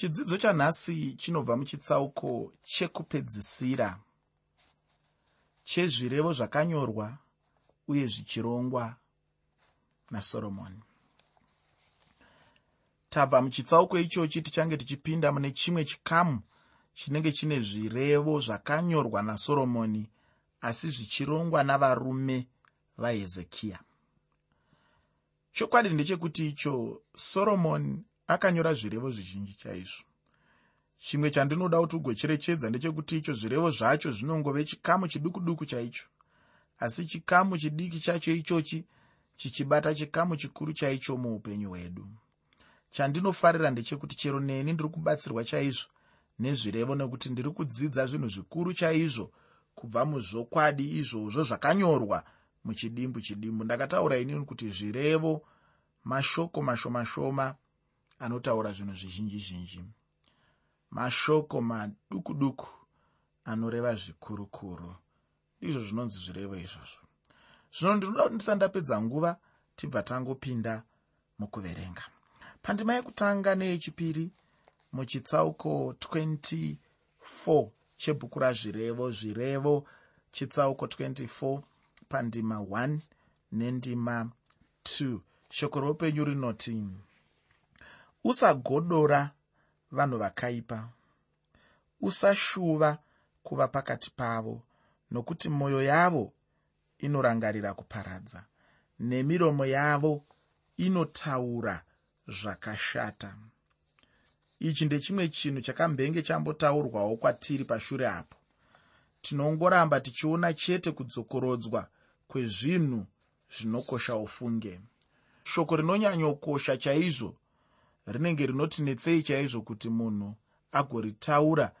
chidzidzo chanhasi chinobva muchitsauko chekupedzisira chezvirevo zvakanyorwa uye zvichirongwa nasoromoni tabva muchitsauko ichochi tichange tichipinda mune chimwe chikamu chinenge chine zvirevo zvakanyorwa nasoromoni asi zvichirongwa navarume vahezekiya. Chokwadi ndechekuti icho soromoni akanyora zvirevo zvizhinji chaizvo. Chimwe chandinoda kuti ugocherechedza ndechekuti icho zvirevo zvacho zvinongove chikamu chiduku duku chaicho. Asi chikamu chidiki chacho ichochi chichibata chikamu chikuru chaicho muupenyu hwedu. Chandinofarira ndechekuti chero neni ndiri kubatsirwa chaizvo nezvirevo nekuti ndiri kudzidza zvinhu zvikuru chaizvo kubva muzvokwadi izvozvo zvakanyorwa muchidimbu chidimbu. Ndakataura inini kuti zvirevo mashoko mashoma shoma anotaura zvinhu zvizhinji zhinji. Mashoko maduku duku anoreva zvikuru kuru izvo zvinonzi zvirevo izvozvo. Zvino ndinoda kuti ndisandapedza nguva tibva tangopinda mukuverenga. Pandima yekutanga neyechipiri muchitsauko 24 chebhuku razvirevo zvirevo chitsauko 24 pandima 1 nendima 2 shoko roupenyu rinoti usagodora vanhu vakaipa. Usashuva kuva pakati pavo nokuti mwoyo yavo inorangarira kuparadza nemiromo yavo inotaura zvakashata. Ichi ndechimwe chinhu chakambenge chambotaurwawo kwatiri pashure apo. Tinongoramba tichiona chete kudzokorodzwa kwezvinhu zvinokosha ufunge. Shoko rinonyanyokosha chaizvo rinenge rinotinetsei chaizvo kuti munhu agoritaura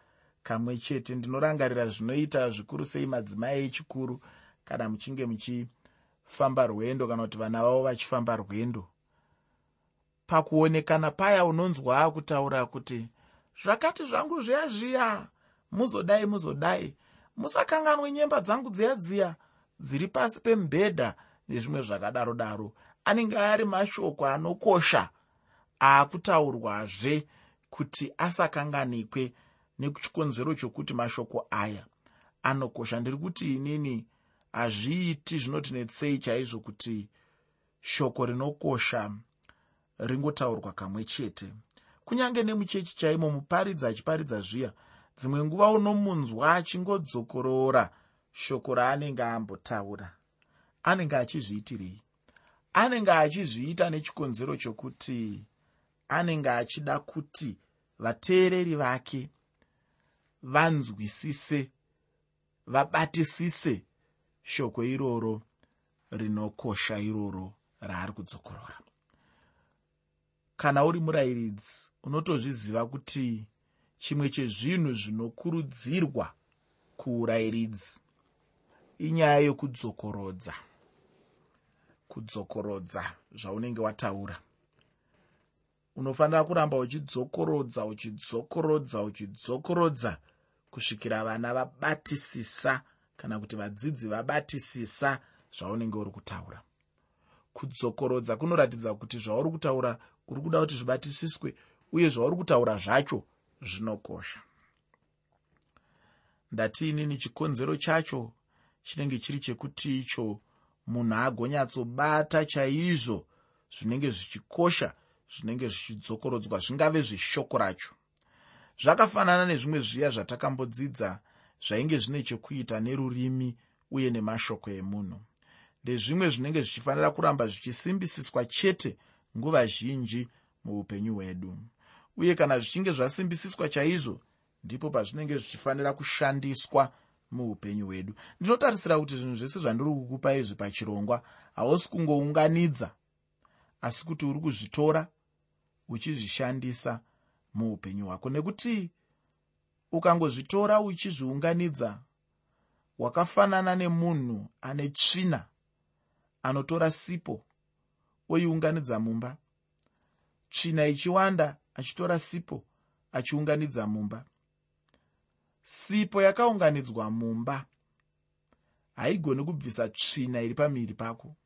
kamwe chete. Ndinorangarira zvinoita zvikuru sei madzimai echikuru kana muchinge muchifamba rwendo kana kuti vana vavo vachifamba rwendo. Pakuonekana paya unonzwa kutaura kuti zvakati zvangu zviya zviya muzodai muzodai. Musakanganwe nyemba dzangu dziya dziya dziri pasi pemubhedha nezvimwe zvakadaro daro anenge ari mashoko anokosha aakutaurwazve kuti asakanganikwe nechikonzero chokuti mashoko aya anokosha. Ndiri kuti inini hazviiti zvinotinetsei chaizvo kuti shoko rinokosha ringotaurwa kamwe chete. Kunyange nemuchechi chaimo muparidzi achiparidza zviya dzimwe nguva unomunzwa achingodzokorora shoko raanenge ambotaura. Anenge achizviitirei? Anenge achizviita nechikonzero chokuti anenge achida kuti vateereri vake vanzwisise vabatisise shoko iroro rinokosha iroro raari kudzokorora. Kana uri murayiridzi unotozviziva kuti chimwe chezvinhu zvinokurudzirwa kuurayiridzi inyaya yokudzokorodza kudzokorodza zvaunenge wataura unofanira kuramba uchidzokorodza uchidzokorodza uchidzokorodza kusvikira vana vabatisisa kana kuti vadzidzi vabatisisa zvaunenge uri kutaura. Kudzokorodza kunoratidza kuti zvauri kutaura kuri kuda kuti zvibatisiswe uye zvauri kutaura zvacho zvinokosha. Ndatiinini chikonzero chacho chinenge chiri chekuti icho munhu agonyatsobata chaizvo zvinenge zvichikosha zvinenge zvichidzokorodzwa zvingave zveshoko racho. Zvakafanana nezvimwe zviya zvatakambodzidza zvainge zvine chekuita nerurimi uye nemashoko emunhu. Ndezvimwe zvinenge zvichifanira kuramba zvichisimbisiswa chete nguva zhinji muupenyu hwedu. Uye kana zvichinge zvasimbisiswa chaizvo ndipo pazvinenge zvichifanira kushandiswa muupenyu hwedu. Ndinotarisira kuti zvinhu zvese zvandiri kukupa izvi pachirongwa hausi kungounganidza asi kuti uri kuzvitora uchizvishandisa muupenyu hwako. Nekuti ukangozvitora uchizviunganidza wakafanana nemunhu ane tsvina anotora sipo oiunganidza mumba. Tsvina ichiwanda achitora sipo achiunganidza mumba. Sipo yakaunganidzwa mumba. Haigoni kubvisa tsvina iri pamiri pako.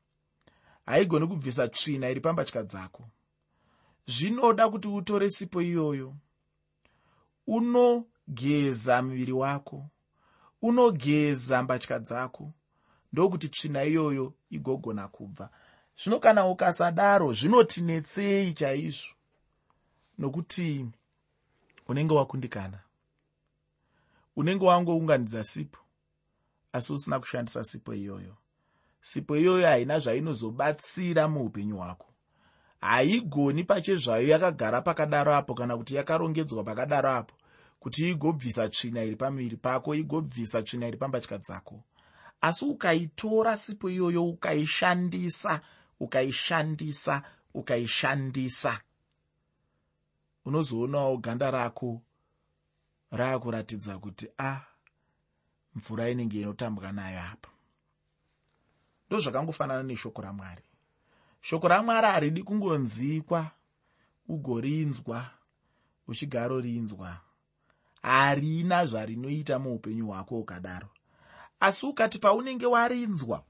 Haigoni kubvisa tsvina iri pambatya dzako zvinoda kuti utore sipo iyoyo. Unogeza muviri wako. Unogeza mbatya dzako. Ndokuti tsvina iyoyo igogona kubva. Zvino kana ukasadaro zvinotinetsei chaizvo. Nokuti unenge wakundikana. Unenge wangounganidza sipo asi usina kushandisa sipo iyoyo. Sipo iyoyo haina zvainozobatsira muupenyu hwako haigoni pachezvayo yakagara pakadaro apo kana kuti yakarongedzwa pakadaro apo. Kuti igobvisa tsvina iri pamuviri pako igobvisa tsvina iri pambatya dzako. Asi ukaitora sipo iyoyo ukaishandisa ukaishandisa ukaishandisa. Unozoonawo ganda rako raakuratidza kuti a ah, mvura inenge inotambwa nayo apa. Ndozvakangofanana neshoko ramwari shoko ramwari haridi kungonzikwa ugorinzwa uchigarorinzwa harina zvarinoita muupenyu hwako ukadaro asi ukati paunenge warinzwa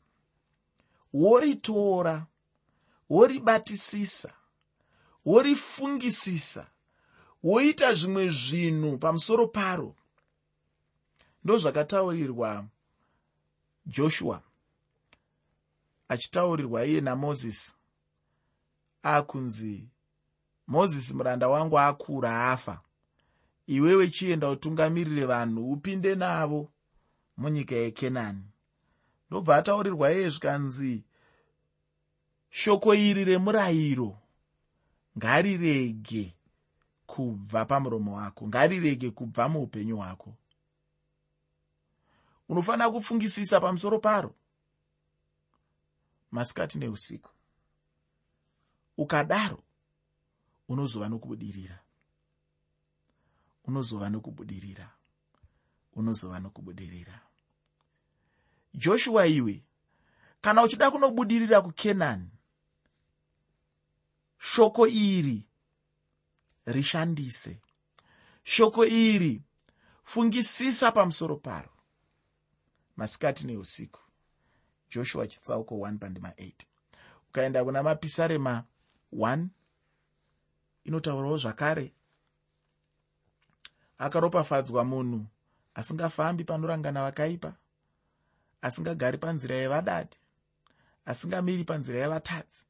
woritora woribatisisa worifungisisa woita zvimwe zvinhu pamusoro paro ndozvakataurirwa joshua achitaurirwa iye namozisi akunzi mozisi muranda wangu akura afa iwewe chienda utungamirire vanhu upinde navo munyika yekenani. Ndobva ataurirwa iye zvikanzi shoko iri remurayiro. Ngarirege kubva pamuromo wako. Ngarirege kubva muupenyu hwako. Unofanira kufungisisa pamusoro paro. Masikati neusiku ukadaro unozova nokubudirira. Unozova nokubudirira. Unozova nokubudirira. Joshua iwe kana uchida kunobudirira kukenani shoko iri rishandise. Shoko iri fungisisa pamusoro paro. Masikati neusiku joshua chitsauko 1 pandima 8 ukaenda kuna mapisarema 1 inotaurawo zvakare. Akaropafadzwa munhu asingafambi panorangana vakaipa asingagari panzira yevadadi asingamiri panzira yevatadzi.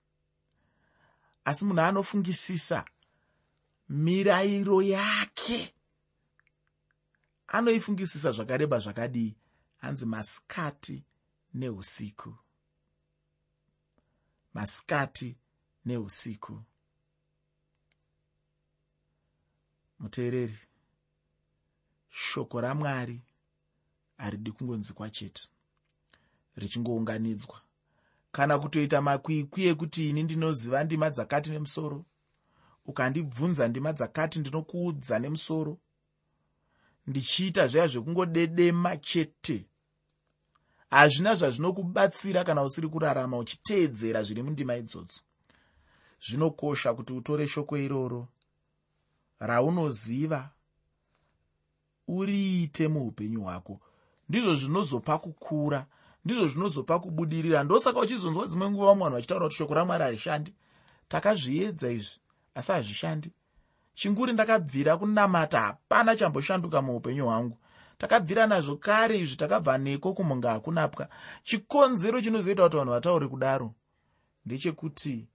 Asi munhu anofungisisa mirayiro yake. Anoifungisisa zvakareba zvakadii? Hanzi masikati neusiku. Masikati neusiku. Muteereri shoko ramwari haridi kungonzikwa chete richingounganidzwa. Kana kutoita makwikwi ekuti ini ndinoziva ndima dzakati nemusoro ukandibvunza ndima dzakati ndinokuudza nemusoro ndichiita zviya zvekungodedema chete. Hazvina zvazvinokubatsira kana usiri kurarama uchiteedzera zviri mundima idzodzo zvinokosha kuti utore shoko iroro. Raunoziva uriite muupenyu hwako. Ndizvo zvinozopa kukura ndizvo zvinozopa kubudirira. Ndosaka uchizonzwa dzimwe nguva vamwe vanhu vachitaura kuti shoko ramwari harishandi. Takazviedza izvi asi hazvishandi. Chinguri ndakabvira kunamata hapana chamboshanduka muupenyu hwangu. Takabvira nazvo kare izvi takabva neko kumunga hakunapwa. Chikonzero chinozoita kuti vanhu vataure kudaro ndechekuti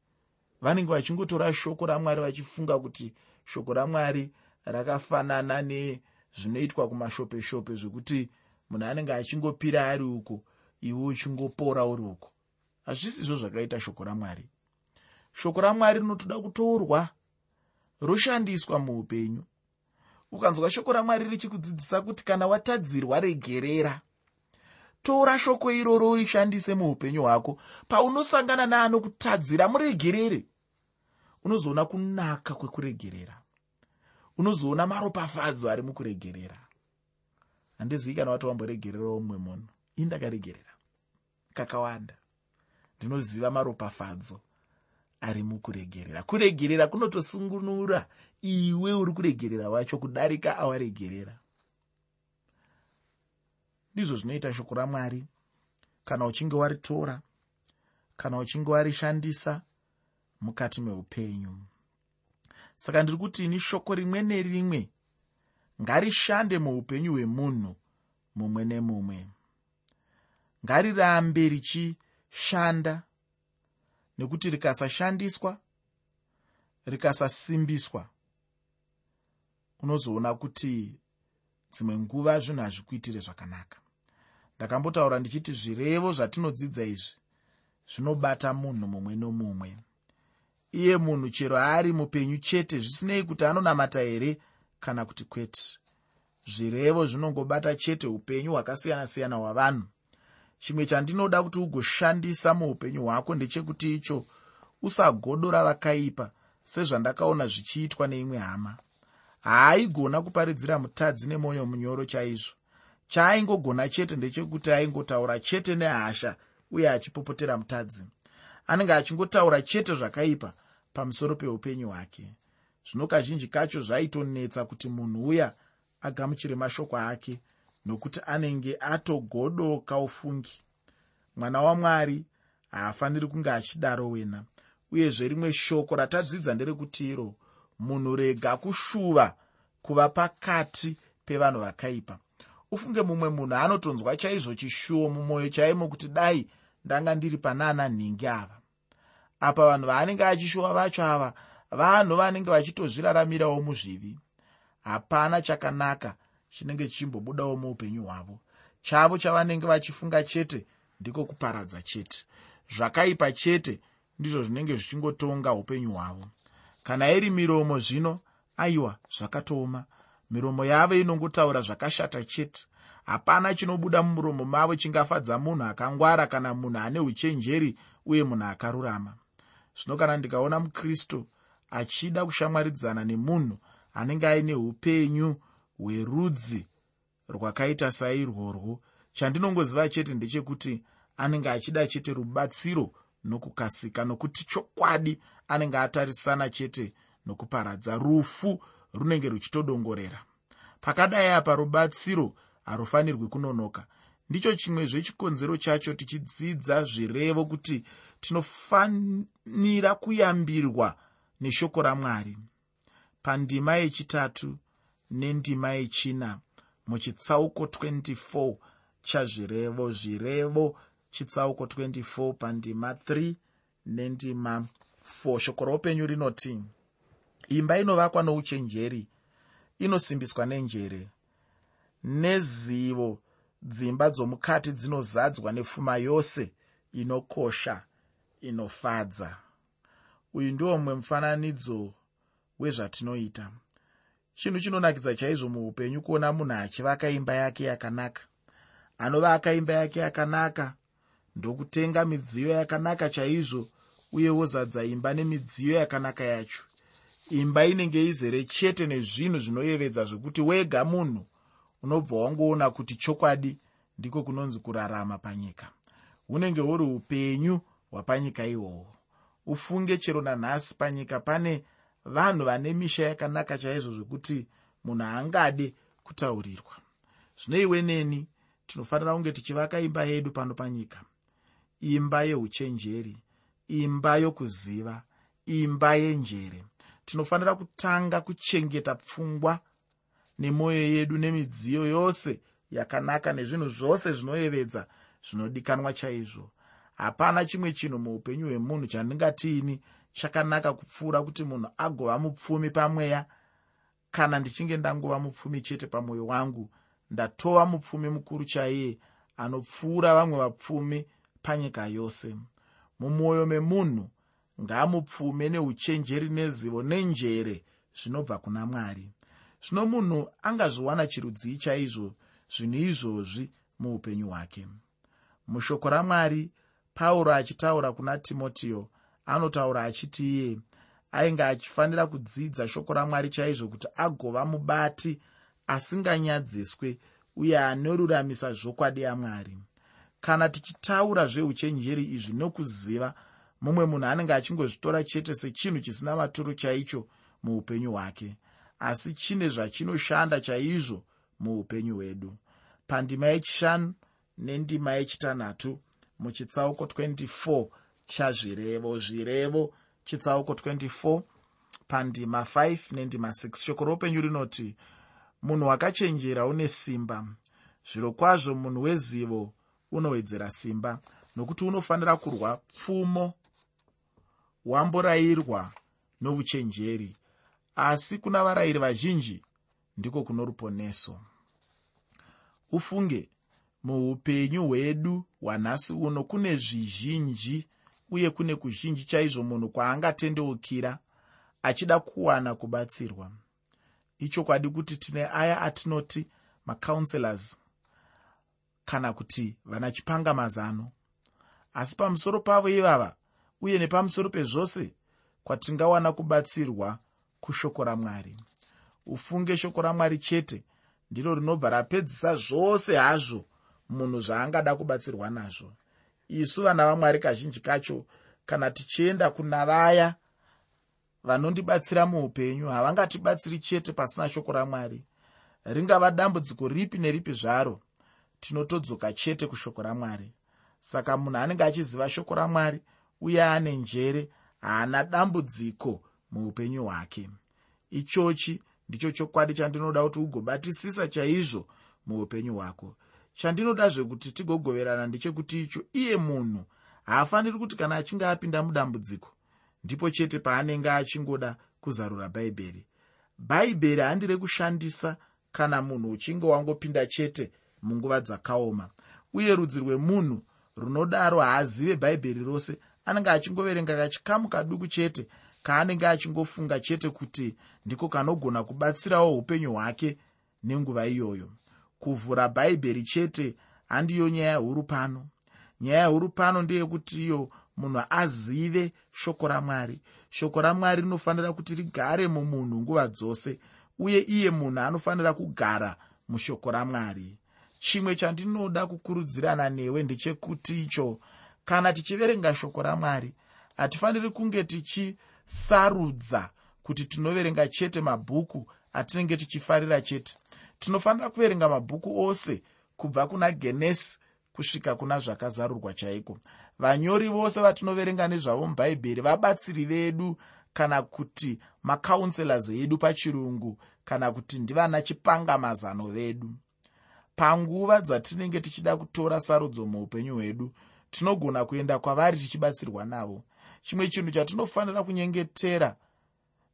vanenge vachingotora shoko ramwari vachifunga kuti shoko ramwari rakafanana nezvinoitwa kumashopeshope zvekuti munhu anenge achingopira ari uko iwe uchingopora uri uko. Hazvisizvo zvakaita shoko ramwari. Shoko ramwari rinotoda kutorwa roshandiswa muupenyu. Ukanzwa shoko ramwari richikudzidzisa kuti kana watadzirwa regerera tora shoko iroro rishandise muupenyu hwako. Paunosangana neanokutadzira muregerere unozoona kunaka kwekuregerera. Unozoona maropafadzo ari mukuregerera. Handizivi kana wati wamboregererawo mumwe munhu. Ii ndakaregerera. Kakawanda. Ndinoziva maropafadzo ari mukuregerera. Kuregerera kunotosungunura. Iwe uri kuregerera wacho kudarika awaregerera ndizvo zvinoita shoko ramwari. Kana uchinge waritora kana uchinge warishandisa mukati meupenyu. Saka ndiri kuti ini shoko rimwe nerimwe ngarishande muupenyu hwemunhu mumwe nemumwe. Ngarirambe richishanda nekuti rikasashandiswa rikasasimbiswa. Unozoona kuti dzimwe nguva zvinhu hazvikuitire zvakanaka ndakambotaura ndichiti zvirevo zvatinodzidza izvi zvinobata munhu mumwe nomumwe. Iye munhu chero ari mupenyu chete zvisinei kuti anonamata here? Kana kuti kwete. Zvirevo zvinongobata chete upenyu hwakasiyana-siyana hwavanhu. Chimwe chandinoda kuti ugoshandisa muupenyu hwako ndechekuti icho usagodora vakaipa sezvandakaona zvichiitwa neimwe hama. Haaigona kuparidzira mutadzi nemwoyo munyoro chaizvo chaaingogona chete ndechekuti aingotaura chete nehasha uye achipopotera mutadzi. Anenge achingotaura chete zvakaipa pamusoro peupenyu hwake. Zvino kazhinji kacho zvaitonetsa kuti munhu uya agamuchire mashoko ake nokuti anenge atogodoka ufungi. Mwana wamwari haafaniri kunge achidaro wena uyezve rimwe shoko ratadzidza nderekuti iro munhu rega kushuva kuva pakati pevanhu vakaipa ufunge mumwe munhu anotonzwa chaizvo chishuwo mumwoyo chaimo kuti dai ndanga ndiri panana nhingi ava. Apa vanhu vaanenge achishuva vacho ava vanhu vanenge vachitozviraramirawo muzvivi. Hapana chakanaka chinenge chichimbobudawo muupenyu hwavo. Chavo chavanenge vachifunga chete ndiko kuparadza chete. Zvakaipa chete ndizvo zvinenge zvichingotonga upenyu hwavo. Kana iri miromo zvino aiwa zvakatooma miromo yavo inongotaura zvakashata chete. Hapana chinobuda mumuromo mavo chingafadza munhu akangwara kana munhu ane uchenjeri uye munhu akarurama. Zvino kana ndikaona mukristu achida kushamwaridzana nemunhu anenge aine upenyu hwerudzi rwakaita sairworwo chandinongoziva chete ndechekuti anenge achida chete rubatsiro nokukasika nokuti chokwadi anenge atarisana chete nokuparadza rufu runenge ruchitodongorera. Pakadai apa rubatsiro harufanirwi kunonoka. Ndicho chimwe zvechikonzero chacho tichidzidza zvirevo kuti tinofanira kuyambirwa neshoko ramwari. Pandima yechitatu nendima yechina muchitsauko 24 chazvirevo zvirevo chitsauko 24 pandima 3 nendima 4 shoko roupenyu rinoti imba inovakwa nouchenjeri inosimbiswa nenjere. Nezivo dzimba dzomukati dzinozadzwa nepfuma yose inokosha inofadza. Uyu ndiwo mumwe mufananidzo wezvatinoita. Chinhu chinonakidza chaizvo muupenyu kuona munhu achivaka imba yake yakanaka. Anovaka imba yake yakanaka ndokutenga midziyo yakanaka chaizvo uye wozadza imba nemidziyo yakanaka yacho imba inenge izere chete nezvinhu zvinoyevedza zvekuti wega munhu unobva wangoona kuti chokwadi ndiko kunonzi kurarama panyika. Hunenge huri upenyu hwapanyika ihwohwo ufunge chero nanhasi panyika pane vanhu vane misha yakanaka chaizvo zvekuti munhu angade kutaurirwa. Zvino iwe neni tinofanira kunge tichivaka imba yedu pano panyika. Imba yeuchenjeri imba yokuziva imba yenjere tinofanira kutanga kuchengeta pfungwa nemwoyo yedu nemidziyo yose yakanaka nezvinhu zvose zvinoyevedza zvinodikanwa chaizvo. Hapana chimwe chinhu muupenyu hwemunhu chandingatiini chakanaka kupfuura kuti munhu agova mupfumi pamweya. Kana ndichinge ndangova mupfumi chete pamwoyo wangu ndatova mupfumi mukuru chaiye anopfuura vamwe vapfumi panyika yose. Mumwoyo memunhu ngaamupfume neuchenjeri nezivo nenjere zvinobva kuna mwari. Zvino munhu angazviwana chirudzii chaizvo zvinhu izvozvi muupenyu hwake. Mushoko ramwari pauro achitaura kuna timotiyo anotaura achiti iye ainge achifanira kudzidza shoko ramwari chaizvo kuti agova mubati asinganyadziswe uye anoruramisa zvokwadi yamwari. Kana tichitaura zveuchenjeri izvi nokuziva mumwe munhu anenge achingozvitora chete sechinhu chisina maturo chaicho muupenyu hwake asi chine zvachinoshanda chaizvo muupenyu hwedu. Pandima yechishanu nendima yechitanhatu muchitsauko 24 chazvirevo zvirevo chitsauko 24 pandima 5 nendima 6 shoko roupenyu rinoti munhu wakachenjera une simba. Zviro kwazvo munhu wezivo unowedzera simba nokuti unofanira kurwa pfumo wamborayirwa nouchenjeri asi kuna varayiri vazhinji ndiko kuno ruponeso. Ufunge muupenyu hwedu hwanhasi uno kune zvizhinji uye kune kuzhinji chaizvo munhu kwaangatendeukira achida kuwana kubatsirwa. Ichokwadi kuti tine aya atinoti macounselors kana kuti vana chipanga mazano asi pamusoro pavo ivava uye nepamusoro pezvose kwatingawana kubatsirwa kushoko ramwari. Ufunge shoko ramwari chete ndiro rinobva rapedzisa zvose hazvo munhu zvaangada kubatsirwa nazvo. Isu vana vamwari kazhinji kacho kana tichienda kuna vaya vanondibatsira muupenyu havangatibatsiri chete pasina shoko ramwari. Ringava dambudziko ripi neripi zvaro tinotodzoka chete kushoko ramwari. Saka munhu anenge achiziva shoko ramwari uye ane njere haana dambudziko muupenyu hwake. Ichochi ndicho chokwadi chandinoda kuti ugobatisisa chaizvo muupenyu hwako. Chandinoda zvekuti tigogoverana ndechekuti icho iye munhu haafaniri kuti kana achinge apinda mudambudziko ndipo chete paanenge achingoda kuzarura bhaibheri. Bhaibheri handire kushandisa kana munhu uchinge wangopinda chete munguva dzakaoma uye rudzi rwemunhu runodaro haazive bhaibheri rose anenge achingoverenga kachikamu kaduku chete kaanenge achingofunga chete kuti ndiko kanogona kubatsirawo upenyu hwake nenguva iyoyo. Kuvhura bhaibheri chete handiyo nyaya huru pano. Nyaya huru pano ndeyekuti iyo munhu azive shoko ramwari. Shoko ramwari rinofanira kuti rigare mumunhu nguva dzose uye iye munhu anofanira kugara mushoko ramwari. Chimwe chandinoda kukurudzirana newe ndechekuti icho kana tichiverenga shoko ramwari hatifaniri kunge tichisarudza kuti tinoverenga chete mabhuku atinenge tichifarira chete. Tinofanira kuverenga mabhuku ose kubva kuna genesi kusvika kuna zvakazarurwa chaiko. Vanyori vose vatinoverenga nezvavo mubhaibheri vabatsiri vedu kana kuti macounselors edu pachirungu kana kuti ndivana chipangamazano vedu. Panguva dzatinenge tichida kutora sarudzo muupenyu hwedu tinogona kuenda kwavari tichibatsirwa navo. Chimwe chinhu chatinofanira kunyengetera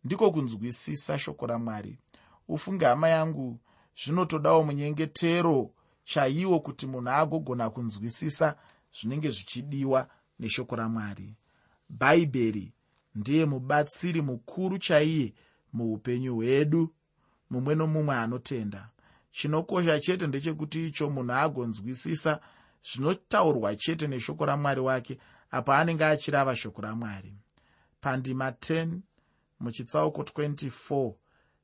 ndiko kunzwisisa shoko ramwari. Ufunge hama yangu zvinotodawo munyengetero chaiwo kuti munhu agogona kunzwisisa zvinenge zvichidiwa neshoko ramwari. Bhaibheri ndiye mubatsiri mukuru chaiye muupenyu hwedu mumwe nomumwe anotenda. Chinokosha chete ndechekuti icho munhu agonzwisisa zvinotaurwa chete neshoko ramwari wake apo anenge achirava shoko ramwari. Pandima 10 muchitsauko 24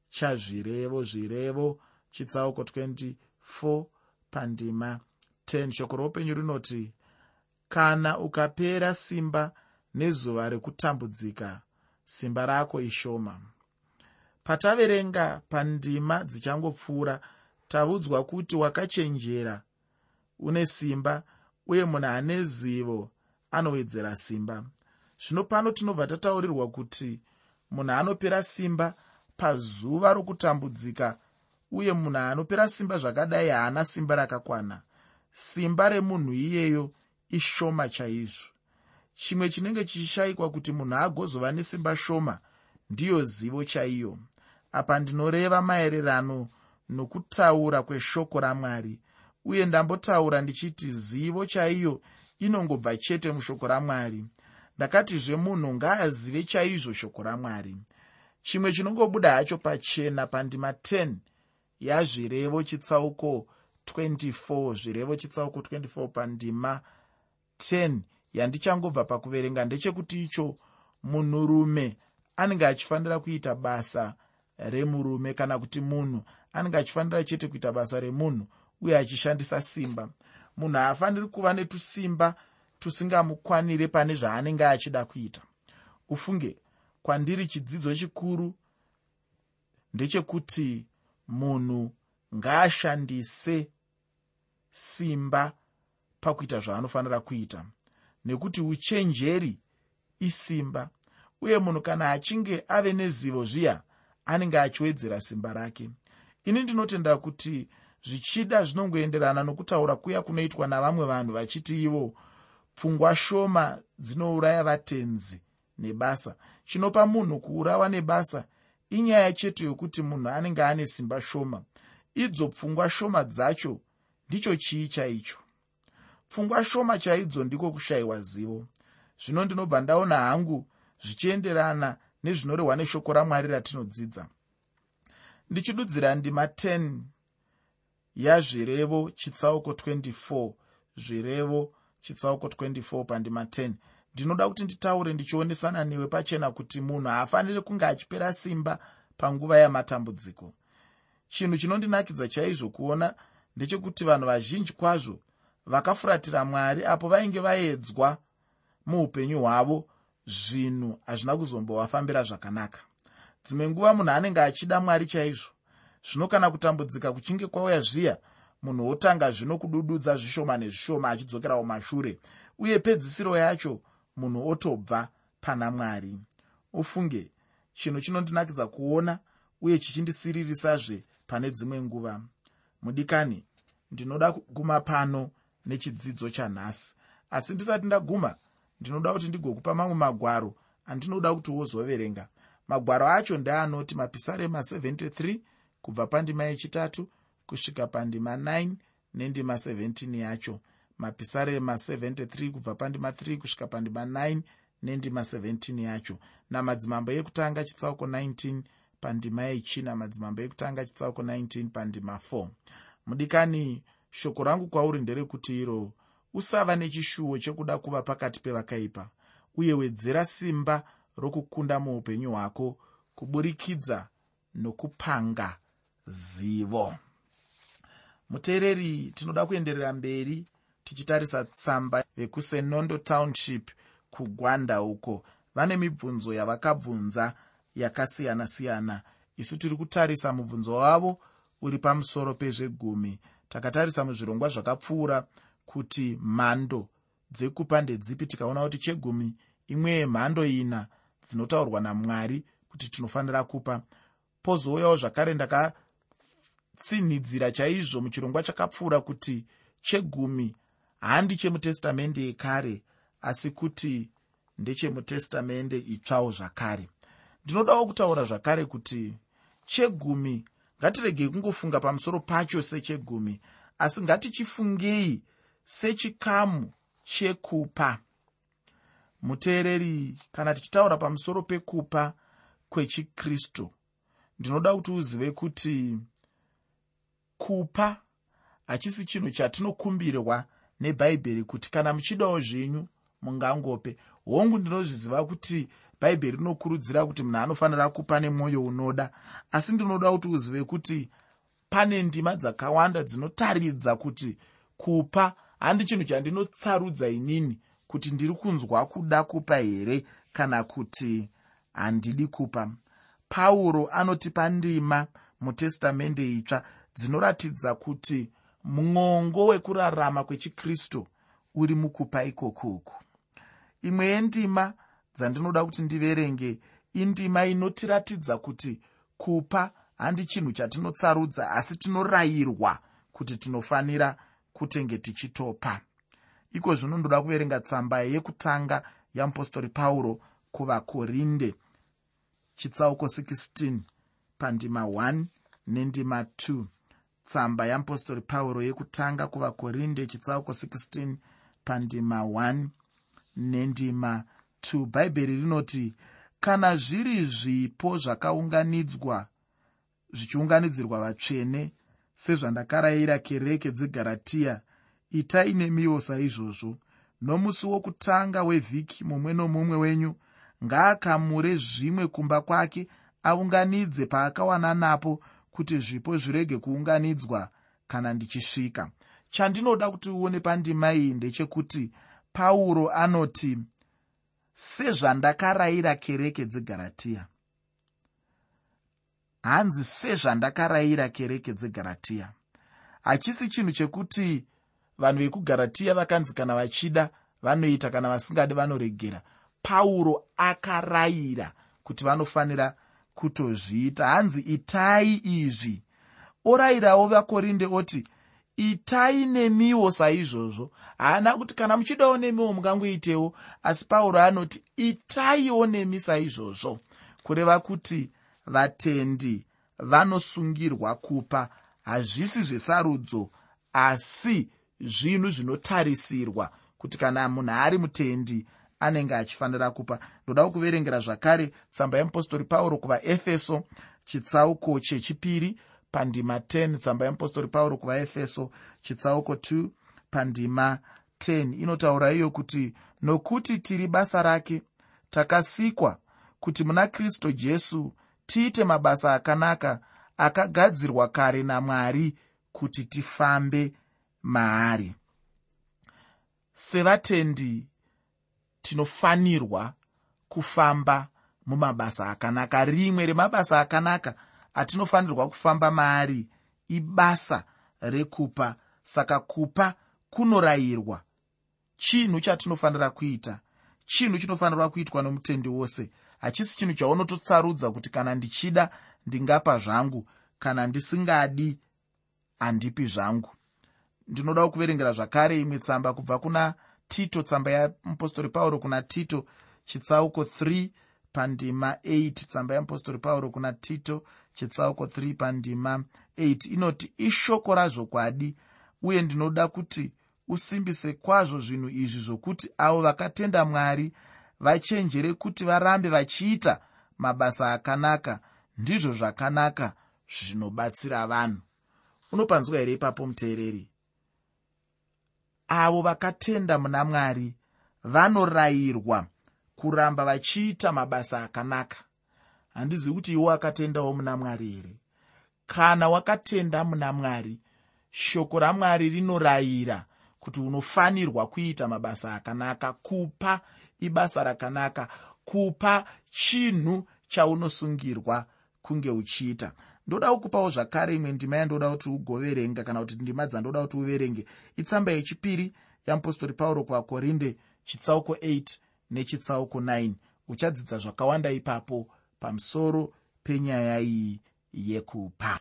chazvirevo zvirevo chitsauko 24 pandima 10 shoko roupenyu rinoti kana ukapera simba nezuva rekutambudzika simba rako ishoma. Pataverenga pandima dzichangopfuura tavudzwa kuti wakachenjera une simba uye munhu ane zivo anowedzera simba. Zvino pano tinobva tataurirwa kuti munhu anopera simba pazuva rokutambudzika uye munhu anopera simba zvakadai haana simba rakakwana. Simba remunhu iyeyo ishoma chaizvo. Chimwe chinenge chichishayikwa kuti munhu agozova nesimba shoma ndiyo zivo chaiyo. Apa ndinoreva maererano nokutaura kweshoko ramwari uye ndambotaura ndichiti zivo chaiyo inongobva chete mushoko ramwari. Ndakatizve munhu ngaazive chaizvo shoko ramwari. Chimwe chinongobuda hacho pachena pandima 10 yazvirevo chitsauko 24 zvirevo chitsauko 24 pandima 10 yandichangobva pakuverenga. Ndechekuti icho munhurume anenge achifanira kuita basa remurume kana kuti munhu anenge achifanira chete kuita basa remunhu uye achishandisa simba. Munhu haafaniri kuva netusimba tusingamukwanire pane zvaanenge achida kuita. Ufunge kwandiri chidzidzo chikuru ndechekuti munhu ngaashandise simba pakuita zvaanofanira kuita. Nekuti uchenjeri isimba uye munhu kana achinge ave nezivo zviya anenge achiwedzera simba rake. Ini ndinotenda kuti zvichida zvinongoenderana nokutaura kuya kunoitwa navamwe vanhu vachiti ivo pfungwa shoma dzinouraya vatenzi nebasa. Chinopa munhu kuurawa nebasa inyaya chete yokuti munhu anenge ane simba shoma. Idzo pfungwa shoma dzacho ndicho chii chaicho? Pfungwa shoma chaidzo ndiko kushayiwa zivo. Zvino ndinobva ndaona hangu zvichienderana nezvinorehwa neshoko ramwari ratinodzidza. Ndichidudzira ndima 10 yazvirevo chitsauko 24 zvirevo chitsauko 24 pandima 10 ndinoda kuti nditaure ndichionesana newe pachena kuti munhu haafaniri kunge achipera simba panguva yamatambudziko. Chinhu chinondinakidza chaizvo kuona ndechekuti vanhu vazhinji kwazvo vakafuratira mwari apo vainge vaedzwa muupenyu hwavo zvinhu hazvina kuzombovafambira zvakanaka. Dzimwe nguva munhu anenge achida mwari chaizvo zvino kana kutambudzika kuchinge kwauya zviya munhu wotanga zvino kudududza zvishoma nezvishoma achidzokera kumashure uye pedzisiro yacho munhu otobva pana mwari. Ufunge chinhu chinondinakidza kuona uye chichindisiririsazve pane dzimwe nguva. Mudikani ndinoda kuguma pano nechidzidzo chanhasi. Asi ndisati ndaguma ndinoda kuti ndigokupa mamwe magwaro andinoda kuti wozoverenga. Magwaro acho ndeanoti mapisarema 73 kubva pandima yechitatu kusvika pandima 9 nendima 17 yacho. Mapisarema 73 kubva pandima 3 kusvika pandima 9 nendima 17 yacho. Namadzimambo ekutanga chitsauko 19 pandima yechina madzimambo ekutanga chitsauko 19 pandima 4 mudikani shoko rangu kwauri nderekuti iro usava nechishuwo chekuda kuva pakati pevakaipa uye wedzera simba rokukunda muupenyu hwako kuburikidza nokupanga zivo. Muteereri tinoda kuenderera mberi tichitarisa tsamba vekusenondo township kugwanda uko. Vane mibvunzo yavakabvunza yakasiyana-siyana. Isu tiri kutarisa mubvunzo wavo uri pamusoro pezvegumi. Takatarisa muzvirongwa zvakapfuura kuti mhando dzekupa ndedzipi tikaona kuti chegumi imwe yemhando ina dzinotaurwa namwari kuti tinofanira kupa. Pozouyawo zvakare ndakatsinhidzira chaizvo muchirongwa chakapfuura kuti chegumi handi chemutestamende yekare asi kuti ndechemutestamende itsvawo zvakare. Ndinodawo kutaura zvakare kuti chegumi ngatiregei kungofunga pamusoro pacho sechegumi asi ngatichifungei sechikamu chekupa. Muteereri kana tichitaura pamusoro pekupa kwechikristu ndinoda kuti uzive kuti kupa hachisi chinhu chatinokumbirwa nebhaibheri kuti kana muchidawo zvenyu mungangope. Hongu ndinozviziva kuti bhaibheri rinokurudzira kuti munhu anofanira kupa nemwoyo unoda asi ndinoda kuti uzive kuti pane ndima dzakawanda dzinotaridza kuti kupa handi chinhu chandinotsarudza inini kuti ndiri kunzwa kuda kupa here kana kuti handidi kupa. Pauro anotipa ndima mutestamende itsva dzinoratidza kuti mwongo wekurarama kwechikristu uri mukupa ikokuku imwe yendima dzandinoda kuti ndiverenge indima inotiratidza kuti kupa handi chinhu chatinotsarudza asi tinorayirwa kuti tinofanira kutenge tichitopa. Iko zvino ndoda kuverenga tsamba yekutanga yamupostori pauro kuvakorinde chitsauko 16 pandima 1 nendima 2 tsamba yamupostori pauro yekutanga kuvakorinde chitsauko 16 pandima 1 nendima 2 bhaibheri rinoti kana zviri zvipo zvakaunganidzwa zvichiunganidzirwa vatsvene sezvandakarayira kereke dzegaratiya itai nemiwo saizvozvo. Nomusi wokutanga wevhiki mumwe nomumwe wenyu ngaakamure zvimwe kumba kwake aunganidze paakawana napo kuti zvipo zvirege kuunganidzwa kana ndichisvika. Chandinoda kuti uone pandima iyi ndechekuti pauro anoti sezvandakarayira kereke dzegaratiya hanzi sezvandakarayira kereke dzegaratiya hachisi chinhu chekuti vanhu vekugaratiya vakanzi kana vachida vanoita kana vasingadi vanoregera. Pauro akarayira kuti vanofanira kutozviita. Hanzi itai izvi. Orayirawo vakorinde oti itai nemiwo saizvozvo. Haana kuti kana muchidawo nemiwo mungangoitewo asi pauro anoti itaiwo nemi saizvozvo. Kureva kuti vatendi vanosungirwa kupa hazvisi zvesarudzo asi zvinhu zvinotarisirwa kuti kana munhu ari mutendi anenge achifanira kupa. Ndoda kuverengera zvakare tsamba yeapostori pauro kuvaefeso chitsauko chechipiri pandima 10 tsamba yeapostori pauro kuvaefeso chitsauko 2 pandima 10 inotaura iyo kuti nokuti tiri basa rake takasikwa kuti muna kristu jesu tiite mabasa akanaka akagadzirwa kare namwari kuti tifambe maari sevatendi tinofanirwa kufamba mumabasa akanaka. Rimwe remabasa akanaka atinofanirwa kufamba maari ibasa rekupa. Saka kupa kunorayirwa. Chinhu chatinofanira kuita chinhu chinofanirwa kuitwa nomutendi wose. Hachisi chinhu chaunototsarudza kuti kana ndichida ndingapa zvangu. Kana ndisingadi handipi zvangu. Ndinoda kuverengera zvakare imwe tsamba kubva kuna tito tsamba yamupostori pauro kuna tito chitsauko 3 pandima 8 tsamba yamupostori pauro kuna tito chitsauko 3 pandima 8 inoti ishoko razvokwadi uye ndinoda kuti usimbise kwazvo zvinhu izvi zvokuti avo vakatenda mwari vachenjere kuti varambe vachiita mabasa akanaka. Ndizvo zvakanaka zvinobatsira vanhu. Unopanzwa here ipapo muteereri avo vakatenda muna mwari vanorayirwa kuramba vachiita mabasa akanaka. Handizivi kuti iwo akatendawo muna mwari here? Kana wakatenda muna mwari shoko ramwari rinorayira kuti unofanirwa kuita mabasa akanaka kupa ibasa rakanaka kupa chinhu chaunosungirwa kunge uchiita ndoda kukupawo zvakare imwe ndima yandoda kuti ugoverenga kana kuti ndima dzandoda kuti uverenge. Itsamba yechipiri yeapostori pauro kuvakorinde chitsauko 8 nechitsauko 9 uchadzidza zvakawanda ipapo pamusoro penyaya iyi yekupa